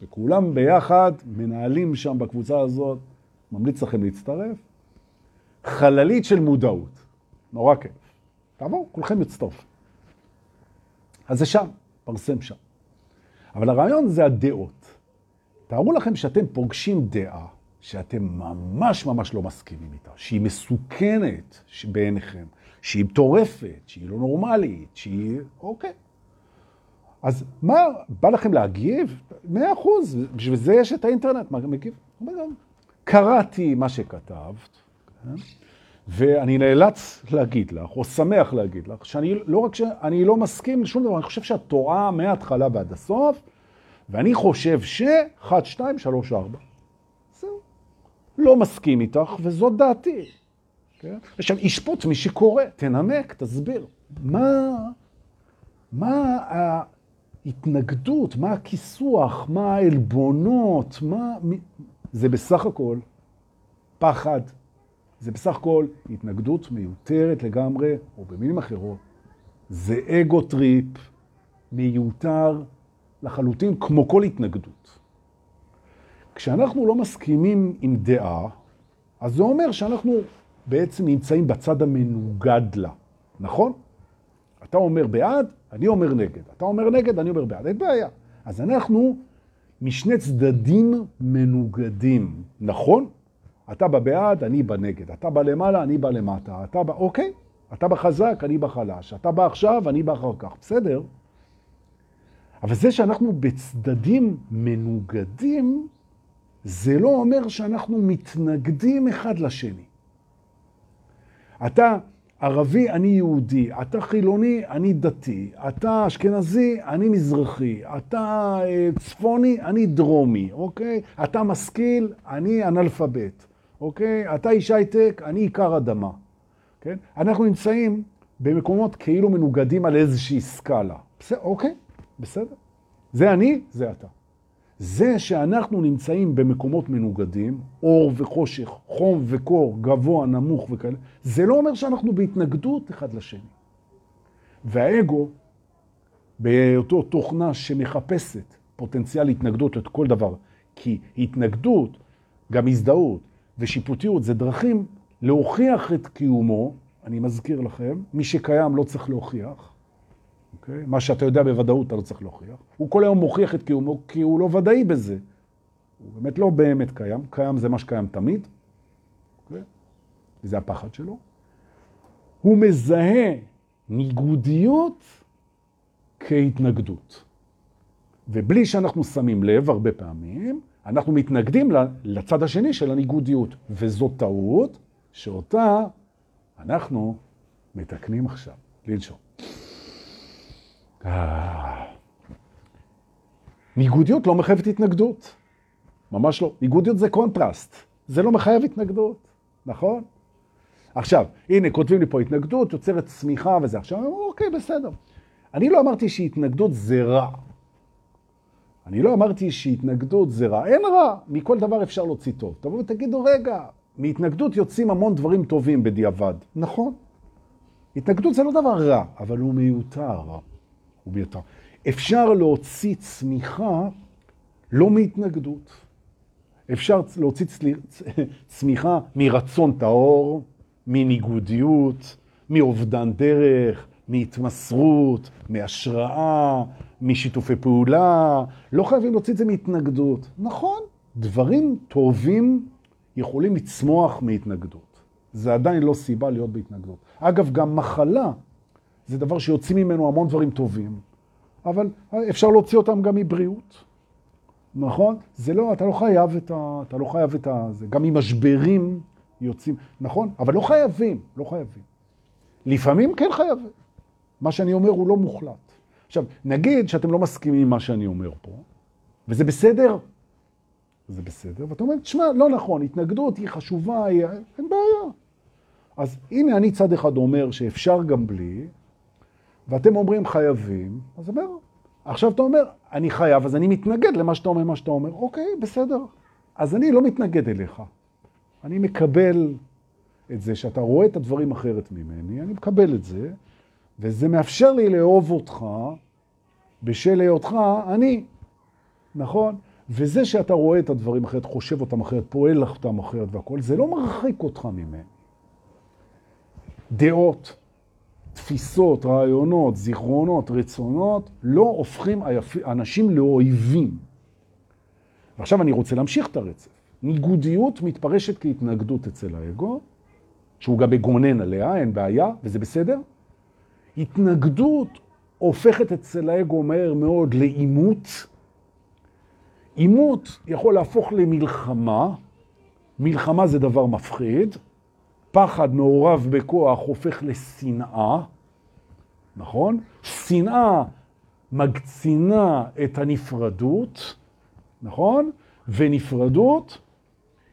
וכולם ביחד מנהלים שם בקבוצה הזאת, ממליץ לכם להצטרף, חללית של מודעות, נורא כיף. תעבור, כולכם יצטרפו. אז זה שם, פרסם שם. אבל הרעיון זה הדעות. תארו לכם שאתם פוגשים דעה שאתם ממש ממש לא מסכימים איתה, שהיא מסוכנת בעיניכם, שהיא מטורפת, שהיא לא נורמלית, שהיא... אוקיי. אז מה, בא לכם להגיב? מאה אחוז, בשביל זה יש את האינטרנט, מה מגיב? קראתי מה שכתבת, כן? ואני נאלץ להגיד לך, או שמח להגיד לך, שאני לא רק שאני לא מסכים לשום דבר, אני חושב שאת טועה מההתחלה ועד הסוף, ואני חושב ש... 1, 2, 3, 4. זהו. לא מסכים איתך, וזאת דעתי. כן? עכשיו, ישפוט מי שקורא, תנמק, תסביר. מה, מה ההתנגדות, מה הכיסוח, מה העלבונות, מה... זה בסך הכל פחד. זה בסך הכל התנגדות מיותרת לגמרי, או במילים אחרות, זה ego trip מיותר לחלוטין, כמו כל התנגדות. כשאנחנו לא מסכימים עם דעה, אז זה אומר שאנחנו בעצם נמצאים בצד המנוגד לה, נכון? אתה אומר בעד, אני אומר נגד. אתה אומר נגד, אני אומר בעד. אין בעיה. אז אנחנו משני צדדים מנוגדים, נכון? אתה בא בעד, אני בנגד. אתה בא למעלה, אני בא למטה. אתה בא, אוקיי, אתה בחזק, אני בחלש. אתה בא עכשיו, אני בא אחר כך. בסדר. אבל זה שאנחנו בצדדים מנוגדים, זה לא אומר שאנחנו מתנגדים אחד לשני. אתה ערבי, אני יהודי, אתה חילוני, אני דתי, אתה אשכנזי, אני מזרחי, אתה אה, צפוני, אני דרומי, אוקיי? אתה משכיל, אני אנאלפבית, אוקיי? אתה איש הייטק, אני עיקר אדמה, כן? אנחנו נמצאים במקומות כאילו מנוגדים על איזושהי סקאלה. בסדר, אוקיי, בסדר. זה אני, זה אתה. זה שאנחנו נמצאים במקומות מנוגדים, אור וחושך, חום וקור, גבוה, נמוך וכאלה, זה לא אומר שאנחנו בהתנגדות אחד לשני. והאגו, באותו תוכנה שמחפשת פוטנציאל התנגדות את כל דבר, כי התנגדות, גם הזדהות ושיפוטיות זה דרכים להוכיח את קיומו, אני מזכיר לכם, מי שקיים לא צריך להוכיח, אוקיי? מה שאתה יודע בוודאות אתה לא צריך להוכיח. הוא כל היום מוכיח את קיומו כי הוא לא ודאי בזה. הוא באמת לא באמת קיים, קיים זה מה שקיים תמיד, אוקיי? וזה הפחד שלו. הוא מזהה ניגודיות כהתנגדות. ובלי שאנחנו שמים לב הרבה פעמים, אנחנו מתנגדים לצד השני של הניגודיות, וזו טעות שאותה אנחנו מתקנים עכשיו. לנשום. אה. ניגודיות לא מחייבת התנגדות. ממש לא. ניגודיות זה קונטרסט. זה לא מחייב התנגדות, נכון? עכשיו, הנה, כותבים לי פה התנגדות, יוצרת צמיחה וזה. עכשיו, אוקיי, בסדר. אני לא אמרתי שהתנגדות זה רע. אני לא אמרתי שהתנגדות זה רע. אין רע, מכל דבר אפשר להוציא טוב. תבואו ותגידו, רגע, מהתנגדות יוצאים המון דברים טובים בדיעבד. נכון. התנגדות זה לא דבר רע, אבל הוא מיותר. הוא מיותר. אפשר להוציא צמיחה לא מהתנגדות. אפשר להוציא צמיחה מרצון טהור, מניגודיות, מאובדן דרך, מהתמסרות, מהשראה, משיתופי פעולה. לא חייבים להוציא את זה מהתנגדות. נכון, דברים טובים יכולים לצמוח מהתנגדות. זה עדיין לא סיבה להיות בהתנגדות. אגב, גם מחלה זה דבר שיוצאים ממנו המון דברים טובים, אבל אפשר להוציא אותם גם מבריאות. נכון? זה לא, אתה לא חייב את ה... אתה לא חייב את ה... זה גם ממשברים יוצאים, נכון? אבל לא חייבים, לא חייבים. לפעמים כן חייבים. מה שאני אומר הוא לא מוחלט. עכשיו, נגיד שאתם לא מסכימים עם מה שאני אומר פה, וזה בסדר, זה בסדר, ואתה אומר, תשמע, לא נכון, התנגדות היא חשובה, היא... אין בעיה. אז הנה אני צד אחד אומר שאפשר גם בלי, ואתם אומרים חייבים, אז אומר, עכשיו אתה אומר, אני חייב, אז אני מתנגד למה שאתה אומר, מה שאתה אומר. אוקיי, בסדר. אז אני לא מתנגד אליך. אני מקבל את זה שאתה רואה את הדברים אחרת ממני, אני מקבל את זה, וזה מאפשר לי לאהוב אותך בשל היותך אני, נכון? וזה שאתה רואה את הדברים אחרת, חושב אותם אחרת, פועל אותם אחרת והכל, זה לא מרחיק אותך ממני. דעות, תפיסות, רעיונות, זיכרונות, רצונות, לא הופכים אנשים לאויבים. ועכשיו אני רוצה להמשיך את הרצף. ניגודיות מתפרשת כהתנגדות אצל האגו, שהוא גם מגונן עליה, אין בעיה, וזה בסדר. התנגדות הופכת אצל האגו מהר מאוד לעימות. עימות יכול להפוך למלחמה, מלחמה זה דבר מפחיד, פחד מעורב בכוח הופך לשנאה, נכון? שנאה מגצינה את הנפרדות, נכון? ונפרדות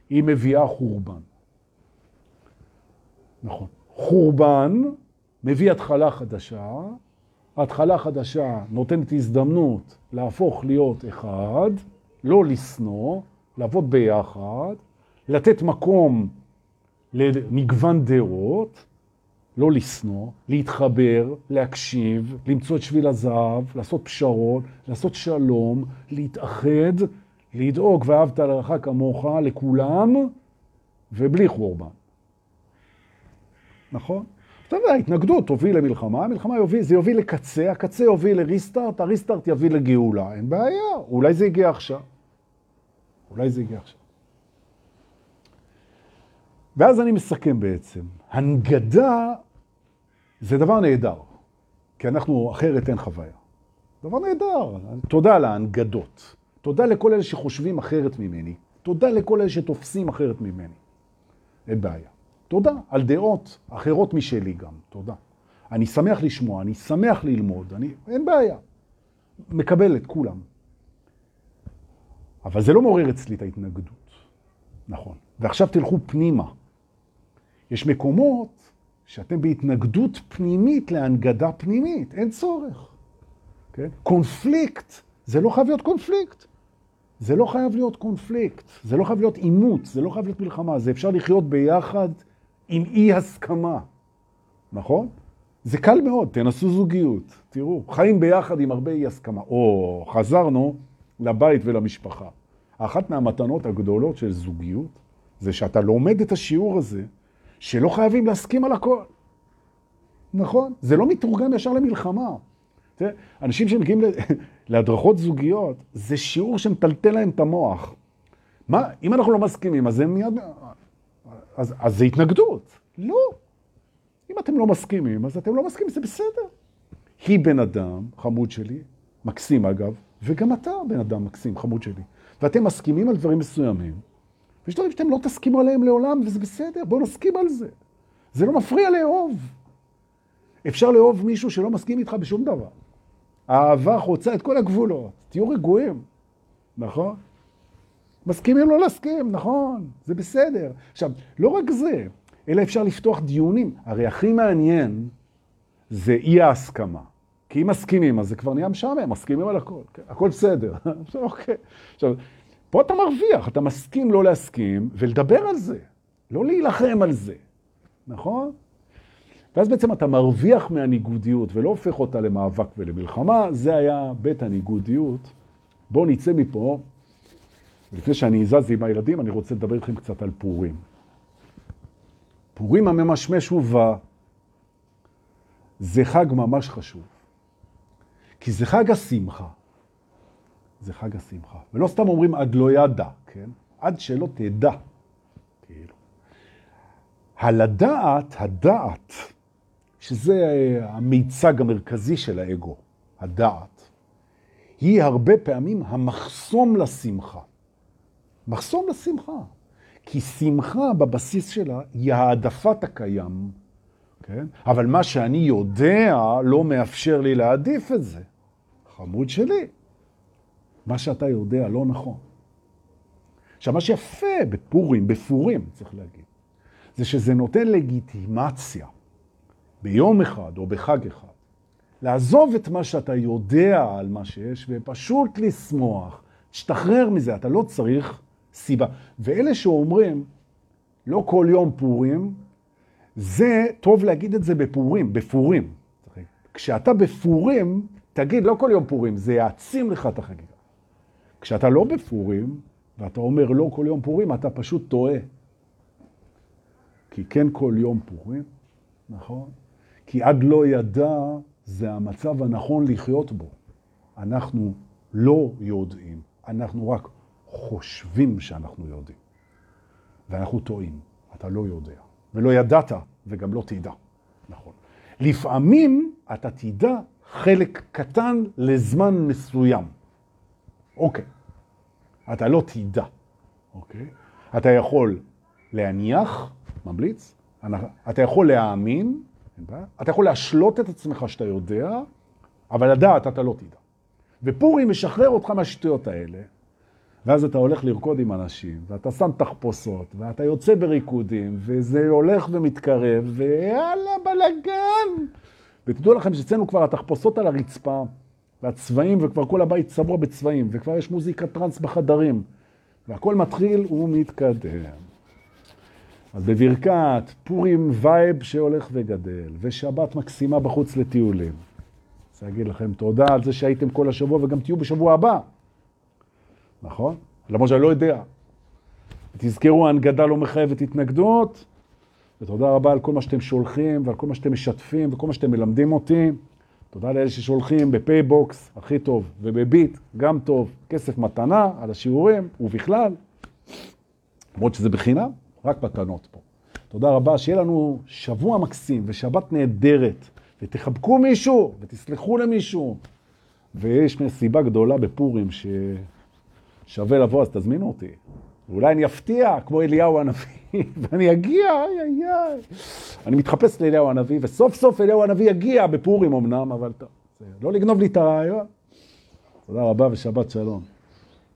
היא מביאה חורבן. נכון. חורבן מביא התחלה חדשה, התחלה חדשה נותנת הזדמנות להפוך להיות אחד, לא לשנוא, לעבוד ביחד, לתת מקום למגוון דעות, לא לשנוא, להתחבר, להקשיב, למצוא את שביל הזהב, לעשות פשרות, לעשות שלום, להתאחד, לדאוג ואהבת לרעך כמוך לכולם, ובלי חורבן. נכון? אתה יודע, ההתנגדות תוביל למלחמה, המלחמה יוביל, זה יוביל לקצה, הקצה יוביל לריסטארט, הריסטארט יביא לגאולה. אין בעיה, אולי זה הגיע עכשיו. אולי זה הגיע עכשיו. ואז אני מסכם בעצם. הנגדה זה דבר נהדר, כי אנחנו, אחרת אין חוויה. דבר נהדר, תודה על ההנגדות. תודה לכל אלה שחושבים אחרת ממני. תודה לכל אלה שתופסים אחרת ממני. אין בעיה. תודה על דעות אחרות משלי גם, תודה. אני שמח לשמוע, אני שמח ללמוד, אני, אין בעיה. מקבל את כולם. אבל זה לא מעורר אצלי את ההתנגדות. נכון. ועכשיו תלכו פנימה. יש מקומות שאתם בהתנגדות פנימית להנגדה פנימית, אין צורך. כן? קונפליקט, זה לא חייב להיות קונפליקט. זה לא חייב להיות קונפליקט, זה לא חייב להיות עימות, זה לא חייב להיות מלחמה, זה אפשר לחיות ביחד עם אי הסכמה, נכון? זה קל מאוד, תנסו זוגיות, תראו, חיים ביחד עם הרבה אי הסכמה. או, חזרנו לבית ולמשפחה. אחת מהמתנות הגדולות של זוגיות זה שאתה לומד את השיעור הזה, שלא חייבים להסכים על הכל. נכון? זה לא מתורגם ישר למלחמה. אנשים שמגיעים להדרכות זוגיות, זה שיעור שמטלטל להם את המוח. מה, אם אנחנו לא מסכימים, אז זה מיד... אז, אז זה התנגדות. לא. אם אתם לא מסכימים, אז אתם לא מסכימים, זה בסדר. היא בן אדם, חמוד שלי, מקסים אגב, וגם אתה בן אדם מקסים, חמוד שלי. ואתם מסכימים על דברים מסוימים, ויש דברים שאתם לא תסכימו עליהם לעולם, וזה בסדר, בואו נסכים על זה. זה לא מפריע לאהוב. אפשר לאהוב מישהו שלא מסכים איתך בשום דבר. האהבה חוצה את כל הגבולות. תהיו רגועים, נכון? מסכימים לא להסכים, נכון, זה בסדר. עכשיו, לא רק זה, אלא אפשר לפתוח דיונים. הרי הכי מעניין זה אי ההסכמה. כי אם מסכימים, אז זה כבר נהיה משעמם, מסכימים על הכל, כן? הכל בסדר. אוקיי. עכשיו, פה אתה מרוויח, אתה מסכים לא להסכים ולדבר על זה, לא להילחם על זה, נכון? ואז בעצם אתה מרוויח מהניגודיות ולא הופך אותה למאבק ולמלחמה, זה היה בית הניגודיות. בואו נצא מפה, ולפני שאני אזז עם הילדים, אני רוצה לדבר איתכם קצת על פורים. פורים הממשמש ובא, זה חג ממש חשוב. כי זה חג השמחה. זה חג השמחה. ולא סתם אומרים עד לא ידע, כן? עד שלא תדע. כאילו. הלדעת, הדעת, שזה המיצג המרכזי של האגו, הדעת, היא הרבה פעמים המחסום לשמחה. מחסום לשמחה. כי שמחה בבסיס שלה היא העדפת הקיים, כן? אבל מה שאני יודע לא מאפשר לי להעדיף את זה. חמוד שלי. מה שאתה יודע לא נכון. עכשיו, מה שיפה בפורים, בפורים, צריך להגיד, זה שזה נותן לגיטימציה ביום אחד או בחג אחד, לעזוב את מה שאתה יודע על מה שיש ופשוט לשמוח, תשתחרר מזה, אתה לא צריך סיבה. ואלה שאומרים, לא כל יום פורים, זה טוב להגיד את זה בפורים, בפורים. כשאתה בפורים, תגיד, לא כל יום פורים, זה יעצים לך את החגיגה. כשאתה לא בפורים, ואתה אומר לא כל יום פורים, אתה פשוט טועה. כי כן כל יום פורים, נכון? כי עד לא ידע זה המצב הנכון לחיות בו. אנחנו לא יודעים, אנחנו רק חושבים שאנחנו יודעים. ואנחנו טועים, אתה לא יודע. ולא ידעת וגם לא תדע, נכון. לפעמים אתה תדע חלק קטן לזמן מסוים. אוקיי. אתה לא תדע, אוקיי? אתה יכול להניח, ממליץ, אתה יכול להאמין, אתה יכול להשלות את עצמך שאתה יודע, אבל לדעת אתה לא תדע. ופורים משחרר אותך מהשטויות האלה, ואז אתה הולך לרקוד עם אנשים, ואתה שם תחפושות, ואתה יוצא בריקודים, וזה הולך ומתקרב, ויאללה, בלאגן. ותדעו לכם שאצלנו כבר התחפושות על הרצפה, והצבעים, וכבר כל הבית צבוע בצבעים, וכבר יש מוזיקה טרנס בחדרים, והכל מתחיל ומתקדם. אז בברכת פורים vibe שהולך וגדל, ושבת מקסימה בחוץ לטיולים. רוצה להגיד לכם תודה על זה שהייתם כל השבוע וגם תהיו בשבוע הבא. נכון? למרות שאני לא יודע. תזכרו, ההנגדה לא מחייבת התנגדות, ותודה רבה על כל מה שאתם שולחים ועל כל מה שאתם משתפים וכל מה שאתם מלמדים אותי. תודה לאלה ששולחים בפייבוקס, הכי טוב, ובביט, גם טוב, כסף מתנה על השיעורים, ובכלל, למרות שזה בחינם, רק מתנות פה. תודה רבה, שיהיה לנו שבוע מקסים ושבת נהדרת, ותחבקו מישהו, ותסלחו למישהו. ויש סיבה גדולה בפורים ששווה לבוא, אז תזמינו אותי. ואולי אני אפתיע, כמו אליהו הנביא, ואני אגיע, איי איי איי. אני מתחפש לאליהו הנביא, וסוף סוף אליהו הנביא יגיע בפורים אמנם, אבל טוב, לא לגנוב לי את הרעיון. תודה רבה ושבת שלום.